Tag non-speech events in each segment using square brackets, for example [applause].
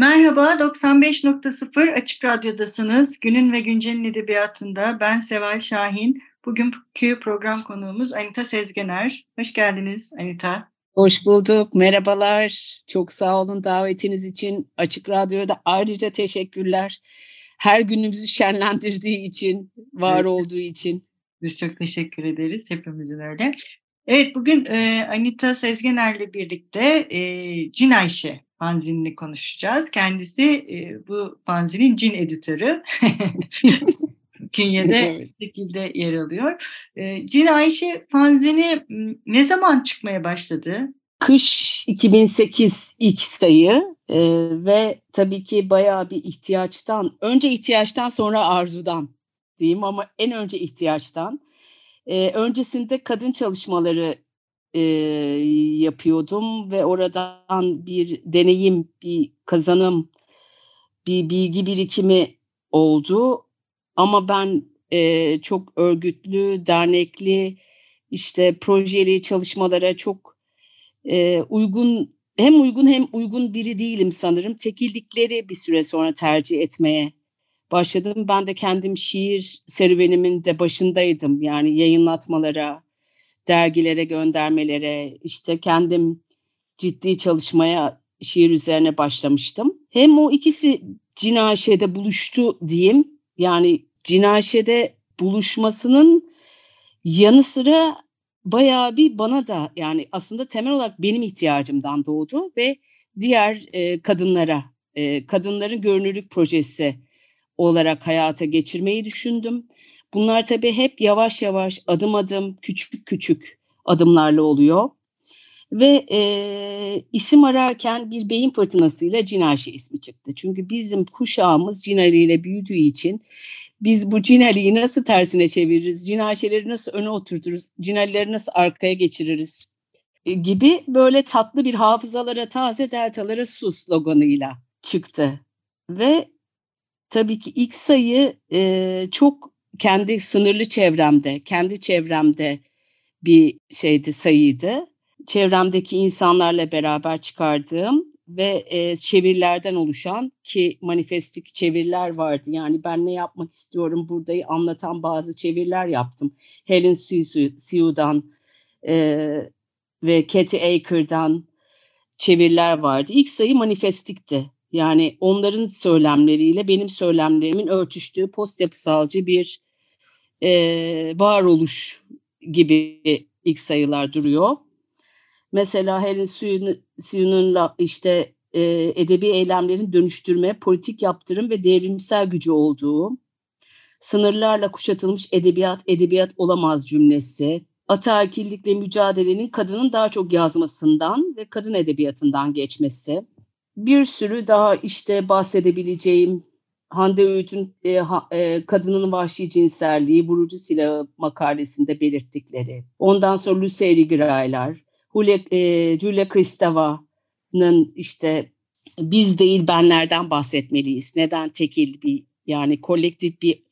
Merhaba, 95.0 Açık Radyo'dasınız. Günün ve Güncel'in edebiyatında ben Seval Şahin. Bugünkü program konuğumuz Anita Sezgener. Hoş geldiniz Anita. Hoş bulduk, merhabalar. Çok sağ olun davetiniz için. Açık Radyo'da ayrıca teşekkürler. Her günümüzü şenlendirdiği için, var evet. olduğu için. Biz çok teşekkür ederiz, hepimizin öyle. Evet, bugün e, Anita Sezgener'le birlikte e, Cin Ayşe fanzinini konuşacağız. Kendisi e, bu fanzinin cin editörü. [laughs] Künyede evet. şekilde yer alıyor. E, cin Ayşe fanzini ne zaman çıkmaya başladı? Kış 2008 ilk sayı e, ve tabii ki bayağı bir ihtiyaçtan, önce ihtiyaçtan sonra arzudan diyeyim ama en önce ihtiyaçtan. E, öncesinde kadın çalışmaları e, yapıyordum ve oradan bir deneyim, bir kazanım, bir bilgi birikimi oldu. Ama ben e, çok örgütlü, dernekli, işte projeli çalışmalara çok e, uygun, hem uygun hem uygun biri değilim sanırım. Tekillikleri bir süre sonra tercih etmeye başladım. Ben de kendim şiir serüvenimin de başındaydım. Yani yayınlatmalara, dergilere göndermelere işte kendim ciddi çalışmaya şiir üzerine başlamıştım. Hem o ikisi Cinaşe'de buluştu diyeyim. Yani Cinaşe'de buluşmasının yanı sıra bayağı bir bana da yani aslında temel olarak benim ihtiyacımdan doğdu ve diğer e, kadınlara, e, kadınların görünürlük projesi olarak hayata geçirmeyi düşündüm. Bunlar tabii hep yavaş yavaş, adım adım, küçük küçük adımlarla oluyor. Ve e, isim ararken bir beyin fırtınasıyla Cinali ismi çıktı. Çünkü bizim kuşağımız Cinali ile büyüdüğü için biz bu Cinali'yi nasıl tersine çeviririz, Cinaşeleri nasıl öne oturturuz, Cinalileri nasıl arkaya geçiririz e, gibi böyle tatlı bir hafızalara, taze deltalara su sloganıyla çıktı. Ve tabii ki ilk sayı e, çok kendi sınırlı çevremde, kendi çevremde bir şeydi sayıydı. Çevremdeki insanlarla beraber çıkardığım ve e, çevirilerden oluşan ki manifestik çeviriler vardı. Yani ben ne yapmak istiyorum buradayı anlatan bazı çeviriler yaptım. Helen Siu'dan e, ve Katie Aker'dan çeviriler vardı. İlk sayı manifestikti. Yani onların söylemleriyle benim söylemlerimin örtüştüğü post yapısalcı bir e, varoluş gibi ilk sayılar duruyor. Mesela Helen Suyun'un işte e, edebi eylemlerin dönüştürme, politik yaptırım ve devrimsel gücü olduğu, sınırlarla kuşatılmış edebiyat, edebiyat olamaz cümlesi, ataerkillikle mücadelenin kadının daha çok yazmasından ve kadın edebiyatından geçmesi, bir sürü daha işte bahsedebileceğim Hande Öğüt'ün e, ha, e, kadının vahşi cinselliği, vurucu silahı makalesinde belirttikleri. Ondan sonra Lucy Graylar, e, Julia Kristeva'nın işte biz değil benlerden bahsetmeliyiz. Neden tekil bir yani kolektif bir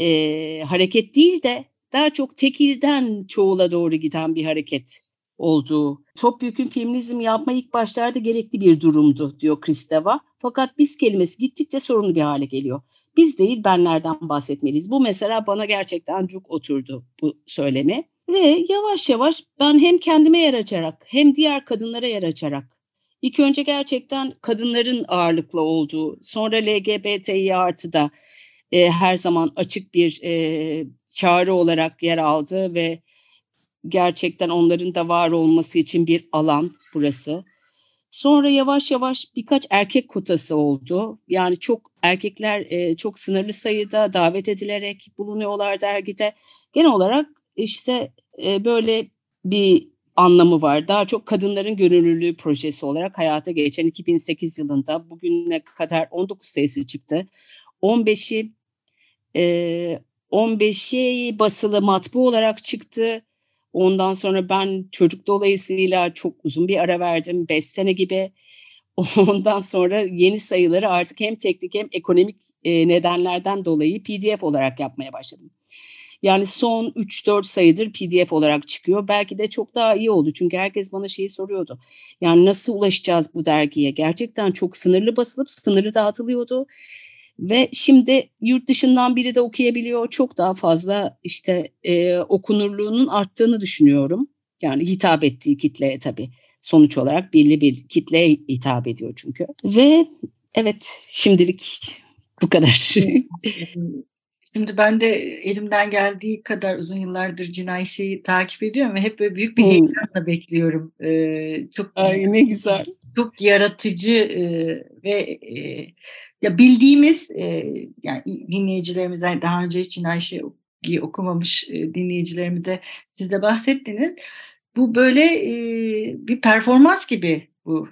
e, hareket değil de daha çok tekilden çoğula doğru giden bir hareket olduğu. Topyekun feminizm yapma ilk başlarda gerekli bir durumdu diyor Kristeva. Fakat biz kelimesi gittikçe sorunlu bir hale geliyor. Biz değil benlerden bahsetmeliyiz. Bu mesela bana gerçekten çok oturdu bu söylemi. Ve yavaş yavaş ben hem kendime yer açarak hem diğer kadınlara yer açarak İlk önce gerçekten kadınların ağırlıklı olduğu, sonra LGBTİ artı da e, her zaman açık bir e, çağrı olarak yer aldı ve gerçekten onların da var olması için bir alan burası. Sonra yavaş yavaş birkaç erkek kotası oldu. Yani çok erkekler e, çok sınırlı sayıda davet edilerek bulunuyorlar dergide. Genel olarak işte e, böyle bir anlamı var. Daha çok kadınların gönüllülüğü projesi olarak hayata geçen 2008 yılında bugüne kadar 19 sayısı çıktı. 15'i e, 15'i basılı matbu olarak çıktı. Ondan sonra ben çocuk dolayısıyla çok uzun bir ara verdim. 5 sene gibi. [laughs] Ondan sonra yeni sayıları artık hem teknik hem ekonomik e, nedenlerden dolayı PDF olarak yapmaya başladım. Yani son 3-4 sayıdır PDF olarak çıkıyor. Belki de çok daha iyi oldu. Çünkü herkes bana şeyi soruyordu. Yani nasıl ulaşacağız bu dergiye? Gerçekten çok sınırlı basılıp sınırlı dağıtılıyordu. Ve şimdi yurt dışından biri de okuyabiliyor. Çok daha fazla işte e, okunurluğunun arttığını düşünüyorum. Yani hitap ettiği kitleye tabii sonuç olarak belli bir kitleye hitap ediyor çünkü. Ve evet şimdilik bu kadar. Şimdi ben de elimden geldiği kadar uzun yıllardır Cinayşe'yi takip ediyorum ve hep böyle büyük bir heyecanla bekliyorum. Ee, çok Ay ne güzel. Çok yaratıcı e, ve e, ya bildiğimiz e, yani dinleyicilerimize daha önce Cinayşe'yi okumamış e, dinleyicilerimize siz de bahsettiniz. Bu böyle e, bir performans gibi bu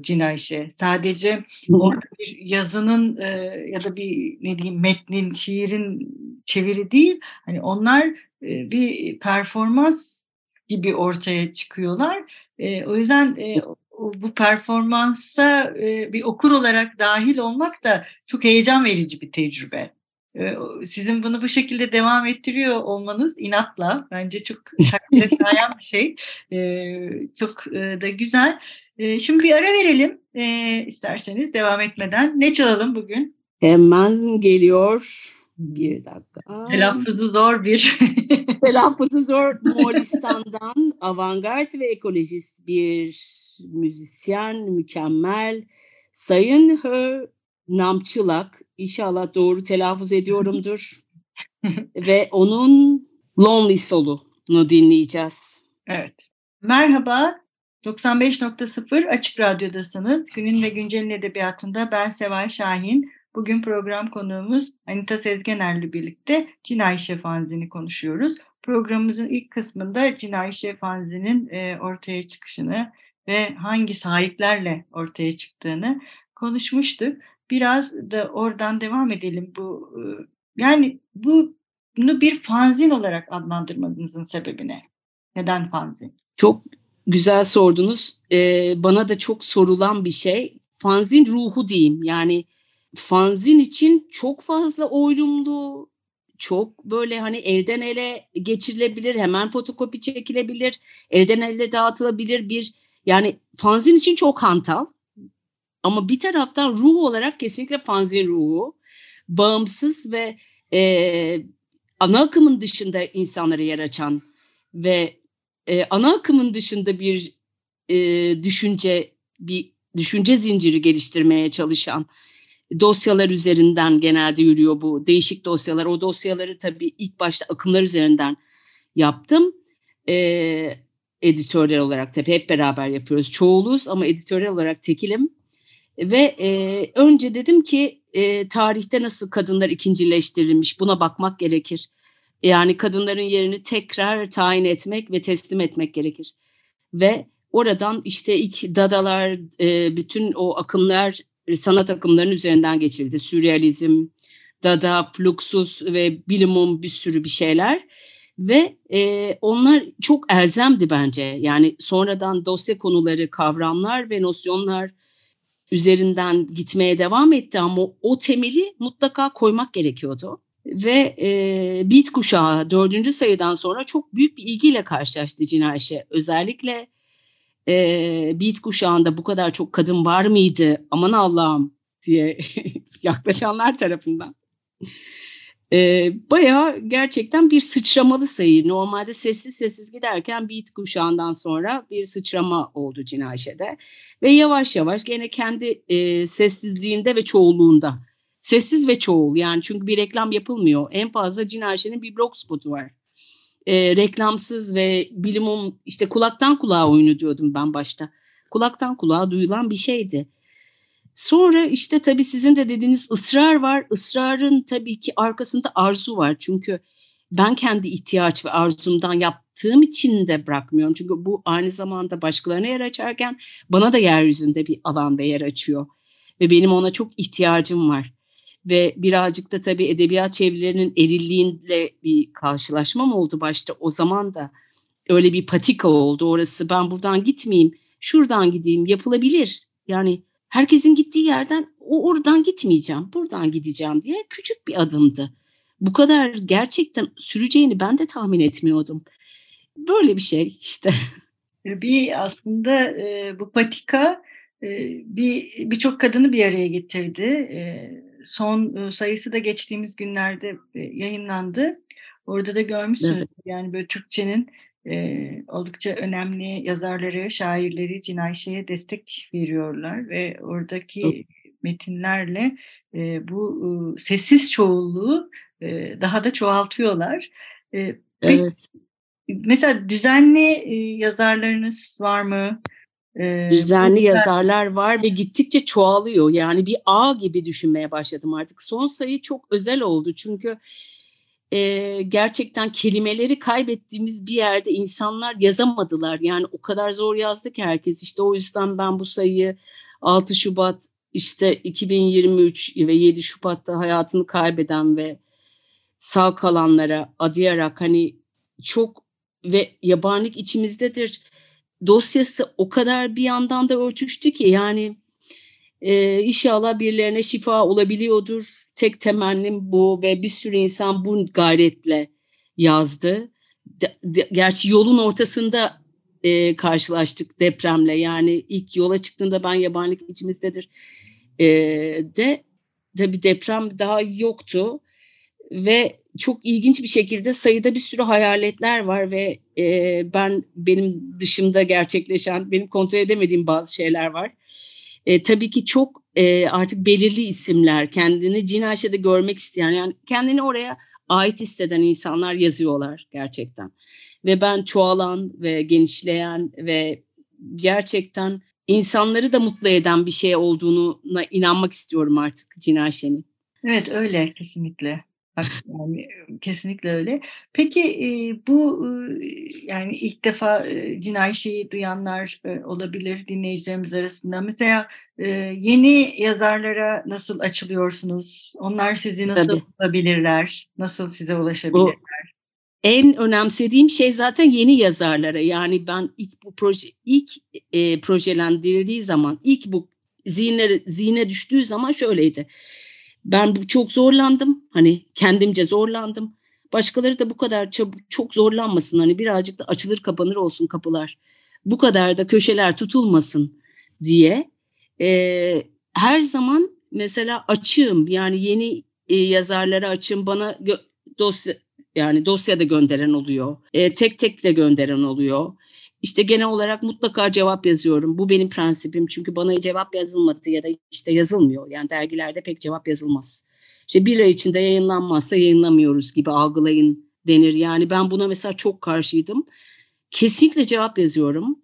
Cinayşe. Sadece orada bir yazının e, ya da bir ne diyeyim metnin, şiirin çeviri değil. Hani onlar e, bir performans gibi ortaya çıkıyorlar. E, o yüzden e, bu performansa e, bir okur olarak dahil olmak da çok heyecan verici bir tecrübe. E, sizin bunu bu şekilde devam ettiriyor olmanız inatla bence çok [laughs] takdir eden bir şey. E, çok da güzel. Şimdi bir ara verelim isterseniz devam etmeden. Ne çalalım bugün? Hemen geliyor. Bir dakika. Telaffuzu zor bir. [laughs] [laughs] Telaffuzu zor. Moğolistan'dan avantgard ve ekolojist bir müzisyen, mükemmel. Sayın Hö Namçılak. İnşallah doğru telaffuz ediyorumdur. [laughs] ve onun Lonely Soul'unu dinleyeceğiz. Evet. Merhaba, 95.0 Açık Radyo'dasınız. Günün ve Güncel'in edebiyatında ben Seval Şahin. Bugün program konuğumuz Anita Sezgener'le birlikte Cinayşe Fanzi'ni konuşuyoruz. Programımızın ilk kısmında Cinayşe Fanzi'nin e, ortaya çıkışını ve hangi sahiplerle ortaya çıktığını konuşmuştuk. Biraz da oradan devam edelim. Bu e, yani bunu bir fanzin olarak adlandırmanızın sebebine. Neden fanzin? Çok güzel sordunuz. Ee, bana da çok sorulan bir şey. Fanzin ruhu diyeyim. Yani fanzin için çok fazla oylumlu, çok böyle hani elden ele geçirilebilir, hemen fotokopi çekilebilir, elden ele dağıtılabilir bir yani fanzin için çok hantal. Ama bir taraftan ruh olarak kesinlikle fanzin ruhu. Bağımsız ve e, ana akımın dışında insanlara yer açan ve e, ana akımın dışında bir e, düşünce bir düşünce zinciri geliştirmeye çalışan dosyalar üzerinden genelde yürüyor bu değişik dosyalar. O dosyaları tabii ilk başta akımlar üzerinden yaptım. E, editörel olarak tabii hep beraber yapıyoruz. Çoğuluz ama editörel olarak tekilim. Ve e, önce dedim ki e, tarihte nasıl kadınlar ikincileştirilmiş buna bakmak gerekir. Yani kadınların yerini tekrar tayin etmek ve teslim etmek gerekir. Ve oradan işte ilk dadalar, e, bütün o akımlar sanat akımlarının üzerinden geçildi. Sürrealizm, dada, fluxus ve bilimum bir sürü bir şeyler. Ve e, onlar çok erzemdi bence. Yani sonradan dosya konuları, kavramlar ve nosyonlar üzerinden gitmeye devam etti ama o temeli mutlaka koymak gerekiyordu ve e, Beat kuşağı dördüncü sayıdan sonra çok büyük bir ilgiyle karşılaştı Cinayşe. Özellikle e, Beat kuşağında bu kadar çok kadın var mıydı aman Allah'ım diye [laughs] yaklaşanlar tarafından. E, bayağı gerçekten bir sıçramalı sayı. Normalde sessiz sessiz giderken Beat kuşağından sonra bir sıçrama oldu Cinayşe'de. Ve yavaş yavaş gene kendi e, sessizliğinde ve çoğulluğunda Sessiz ve çoğul yani çünkü bir reklam yapılmıyor. En fazla Cinayşe'nin bir blog spotu var. E, reklamsız ve bilimum işte kulaktan kulağa oyunu diyordum ben başta. Kulaktan kulağa duyulan bir şeydi. Sonra işte tabii sizin de dediğiniz ısrar var. Israrın tabii ki arkasında arzu var. Çünkü ben kendi ihtiyaç ve arzumdan yaptığım için de bırakmıyorum. Çünkü bu aynı zamanda başkalarına yer açarken bana da yeryüzünde bir alan ve yer açıyor. Ve benim ona çok ihtiyacım var. Ve birazcık da tabii edebiyat çevrelerinin erilliğiyle bir karşılaşmam oldu başta. O zaman da öyle bir patika oldu orası. Ben buradan gitmeyeyim, şuradan gideyim yapılabilir. Yani herkesin gittiği yerden o oradan gitmeyeceğim, buradan gideceğim diye küçük bir adımdı. Bu kadar gerçekten süreceğini ben de tahmin etmiyordum. Böyle bir şey işte. [laughs] Bir aslında bu patika bir birçok kadını bir araya getirdi. Son sayısı da geçtiğimiz günlerde yayınlandı. Orada da görmüşsünüz evet. yani böyle Türkçenin e, oldukça önemli yazarları, şairleri Cinayşe'ye destek veriyorlar ve oradaki evet. metinlerle e, bu e, sessiz çoğulluğu e, daha da çoğaltıyorlar. E, evet. Mesela düzenli e, yazarlarınız var mı? Düzenli yazarlar var ve gittikçe çoğalıyor. Yani bir ağ gibi düşünmeye başladım artık. Son sayı çok özel oldu çünkü e, gerçekten kelimeleri kaybettiğimiz bir yerde insanlar yazamadılar. Yani o kadar zor yazdı ki herkes. İşte o yüzden ben bu sayıyı 6 Şubat işte 2023 ve 7 Şubat'ta hayatını kaybeden ve sağ kalanlara adayarak hani çok ve yabanlık içimizdedir dosyası o kadar bir yandan da örtüştü ki yani e, inşallah birilerine şifa olabiliyordur. Tek temennim bu ve bir sürü insan bu gayretle yazdı. De, de, gerçi yolun ortasında e, karşılaştık depremle. Yani ilk yola çıktığında ben yabanlık içimizdedir. E, de tabi deprem daha yoktu ve çok ilginç bir şekilde sayıda bir sürü hayaletler var ve e, ben benim dışımda gerçekleşen, benim kontrol edemediğim bazı şeyler var. E, tabii ki çok e, artık belirli isimler, kendini Cinaşe'de görmek isteyen, yani kendini oraya ait hisseden insanlar yazıyorlar gerçekten. Ve ben çoğalan ve genişleyen ve gerçekten insanları da mutlu eden bir şey olduğuna inanmak istiyorum artık Cinaşe'nin. Evet öyle kesinlikle. Yani kesinlikle öyle. Peki bu yani ilk defa cinayet şeyi duyanlar olabilir dinleyicilerimiz arasında. Mesela yeni yazarlara nasıl açılıyorsunuz? Onlar sizi nasıl Tabii. bulabilirler? Nasıl size ulaşabilirler? Bu, en önemsediğim şey zaten yeni yazarlara. Yani ben ilk bu proje ilk e, projelendirildiği zaman ilk bu zihne, zihne düştüğü zaman şöyleydi ben bu çok zorlandım. Hani kendimce zorlandım. Başkaları da bu kadar çabuk çok zorlanmasın. Hani birazcık da açılır kapanır olsun kapılar. Bu kadar da köşeler tutulmasın diye. Ee, her zaman mesela açığım. Yani yeni e, yazarlara açığım. Bana dosya yani dosya da gönderen oluyor. E, tek tek de gönderen oluyor. İşte genel olarak mutlaka cevap yazıyorum. Bu benim prensibim çünkü bana cevap yazılmadı ya da işte yazılmıyor. Yani dergilerde pek cevap yazılmaz. İşte bir ay içinde yayınlanmazsa yayınlamıyoruz gibi algılayın denir. Yani ben buna mesela çok karşıydım. Kesinlikle cevap yazıyorum.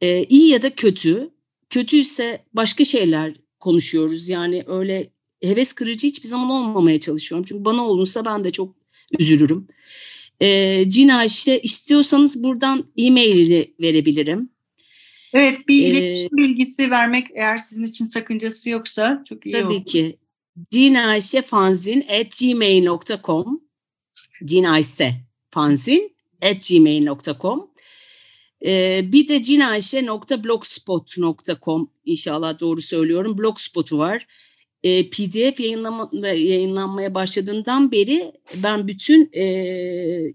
Ee, iyi ya da kötü. Kötüyse başka şeyler konuşuyoruz. Yani öyle heves kırıcı hiçbir zaman olmamaya çalışıyorum. Çünkü bana olursa ben de çok üzülürüm. E, Cina işte istiyorsanız buradan e-mailini verebilirim. Evet bir iletişim ee, bilgisi vermek eğer sizin için sakıncası yoksa çok iyi tabii olur. Tabii ki. cinayşefanzin at gmail.com cinayse fanzin at gmail.com ee, bir de cinayşe.blogspot.com inşallah doğru söylüyorum. Blogspot'u var e, PDF yayınlama, yayınlanmaya başladığından beri ben bütün e,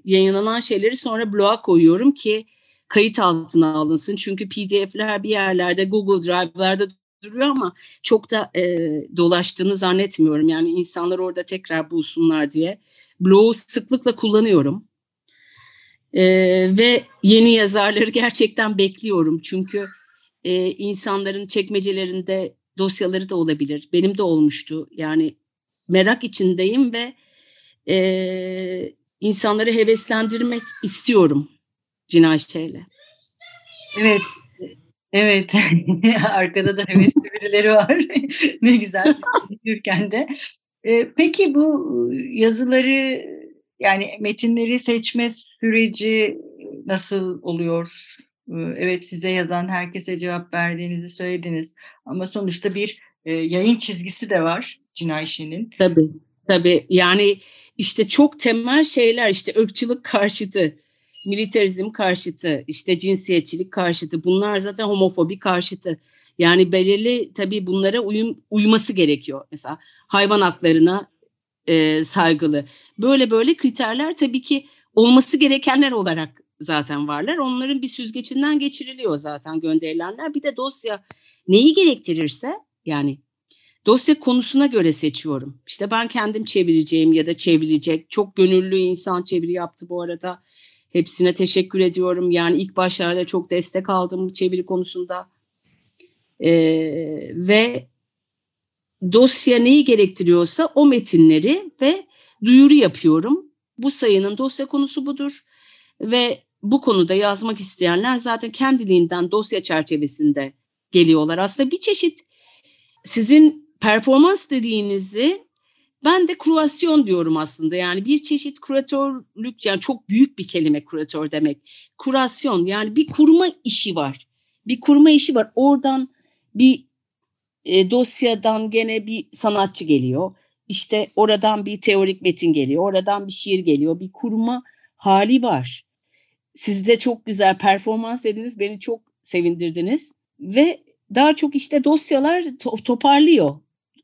yayınlanan şeyleri sonra bloğa koyuyorum ki kayıt altına alınsın. Çünkü PDF'ler bir yerlerde Google Drive'larda duruyor ama çok da e, dolaştığını zannetmiyorum. Yani insanlar orada tekrar bulsunlar diye. Blog'u sıklıkla kullanıyorum. E, ve yeni yazarları gerçekten bekliyorum. Çünkü e, insanların çekmecelerinde dosyaları da olabilir. Benim de olmuştu. Yani merak içindeyim ve e, insanları heveslendirmek istiyorum cinayetçiyle. Evet. Evet. [laughs] Arkada da hevesli birileri var. [laughs] ne güzel düşünürken de. E, peki bu yazıları yani metinleri seçme süreci nasıl oluyor? Evet size yazan herkese cevap verdiğinizi söylediniz. Ama sonuçta bir yayın çizgisi de var Cinayşe'nin. Tabii. Tabii yani işte çok temel şeyler işte ırkçılık karşıtı, militarizm karşıtı, işte cinsiyetçilik karşıtı bunlar zaten homofobi karşıtı. Yani belirli tabii bunlara uyum, uyması gerekiyor. Mesela hayvan haklarına e, saygılı. Böyle böyle kriterler tabii ki olması gerekenler olarak zaten varlar. Onların bir süzgecinden geçiriliyor zaten gönderilenler. Bir de dosya neyi gerektirirse yani dosya konusuna göre seçiyorum. İşte ben kendim çevireceğim ya da çevrilecek. Çok gönüllü insan çeviri yaptı bu arada. Hepsine teşekkür ediyorum. Yani ilk başlarda çok destek aldım çeviri konusunda. Ee, ve dosya neyi gerektiriyorsa o metinleri ve duyuru yapıyorum. Bu sayının dosya konusu budur ve bu konuda yazmak isteyenler zaten kendiliğinden dosya çerçevesinde geliyorlar. Aslında bir çeşit sizin performans dediğinizi ben de kurasyon diyorum aslında. Yani bir çeşit kuratörlük yani çok büyük bir kelime kuratör demek. Kurasyon yani bir kurma işi var. Bir kurma işi var. Oradan bir e, dosyadan gene bir sanatçı geliyor. İşte oradan bir teorik metin geliyor. Oradan bir şiir geliyor. Bir kurma hali var. Siz de çok güzel performans ediniz. Beni çok sevindirdiniz. Ve daha çok işte dosyalar to- toparlıyor.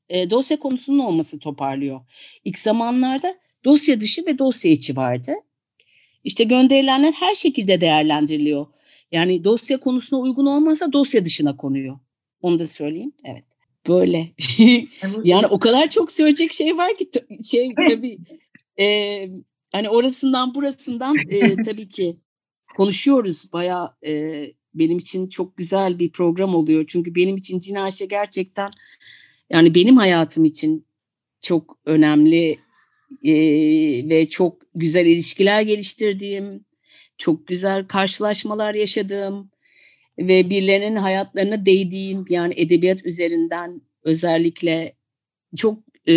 E, dosya konusunun olması toparlıyor. İlk zamanlarda dosya dışı ve dosya içi vardı. İşte gönderilenler her şekilde değerlendiriliyor. Yani dosya konusuna uygun olmazsa dosya dışına konuyor. Onu da söyleyeyim. Evet. Böyle. [laughs] yani o kadar çok söyleyecek şey var ki şey tabii e, hani orasından burasından e, tabii ki konuşuyoruz. Baya e, benim için çok güzel bir program oluyor. Çünkü benim için Cinaşe gerçekten yani benim hayatım için çok önemli e, ve çok güzel ilişkiler geliştirdiğim, çok güzel karşılaşmalar yaşadığım ve birilerinin hayatlarına değdiğim yani edebiyat üzerinden özellikle çok e,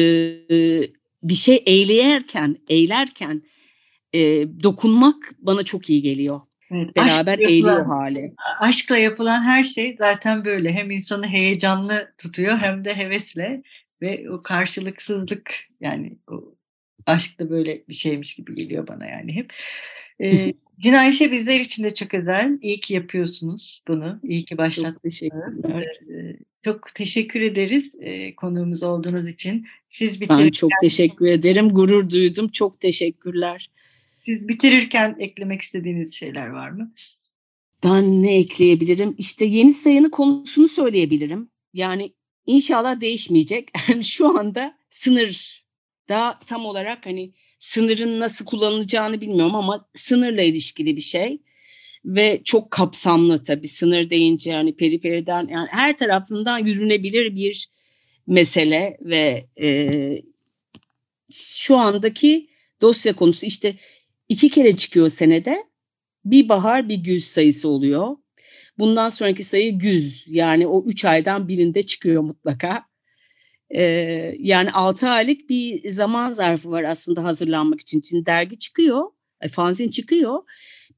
bir şey eğleyerken, eğlerken e, dokunmak bana çok iyi geliyor. Evet, Beraber eğliyor hali. Aşkla yapılan her şey zaten böyle. Hem insanı heyecanlı tutuyor hem de hevesle ve o karşılıksızlık yani o aşk da böyle bir şeymiş gibi geliyor bana yani hep. Ee, Din Ayşe bizler için de çok özel. İyi ki yapıyorsunuz bunu. İyi ki başlattınız. Çok teşekkürler. Ee, çok teşekkür ederiz e, konuğumuz olduğunuz için. Siz bitirirken... Ben çok teşekkür ederim. Gurur duydum. Çok teşekkürler. Siz bitirirken eklemek istediğiniz şeyler var mı? Ben ne ekleyebilirim? İşte yeni sayının konusunu söyleyebilirim. Yani inşallah değişmeyecek. [laughs] Şu anda sınır daha tam olarak hani sınırın nasıl kullanılacağını bilmiyorum ama sınırla ilişkili bir şey ve çok kapsamlı tabii sınır deyince yani periferiden yani her tarafından yürünebilir bir mesele ve e, şu andaki dosya konusu işte iki kere çıkıyor senede bir bahar bir güz sayısı oluyor. Bundan sonraki sayı güz yani o üç aydan birinde çıkıyor mutlaka. Ee, yani 6 aylık bir zaman zarfı var aslında hazırlanmak için. Şimdi dergi çıkıyor, e, fanzin çıkıyor.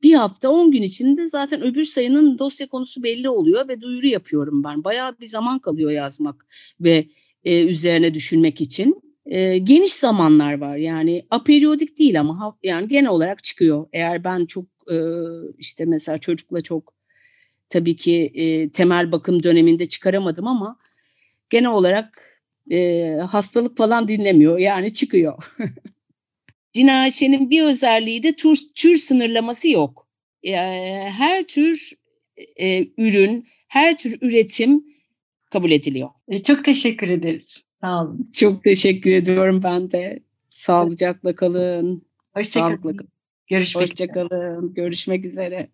Bir hafta 10 gün içinde zaten öbür sayının dosya konusu belli oluyor ve duyuru yapıyorum ben. Bayağı bir zaman kalıyor yazmak ve e, üzerine düşünmek için. E, geniş zamanlar var yani aperiyodik değil ama yani genel olarak çıkıyor. Eğer ben çok e, işte mesela çocukla çok tabii ki e, temel bakım döneminde çıkaramadım ama genel olarak e, hastalık falan dinlemiyor yani çıkıyor. [laughs] Cinaşe'nin bir özelliği de tür, tür sınırlaması yok. E, her tür e, ürün, her tür üretim kabul ediliyor. E, çok teşekkür ederiz. Sağ olun. Çok teşekkür ediyorum ben de. Sağlıcakla kalın. Hoşçakalın. Görüşmek Hoşçakalın. Görüşmek üzere.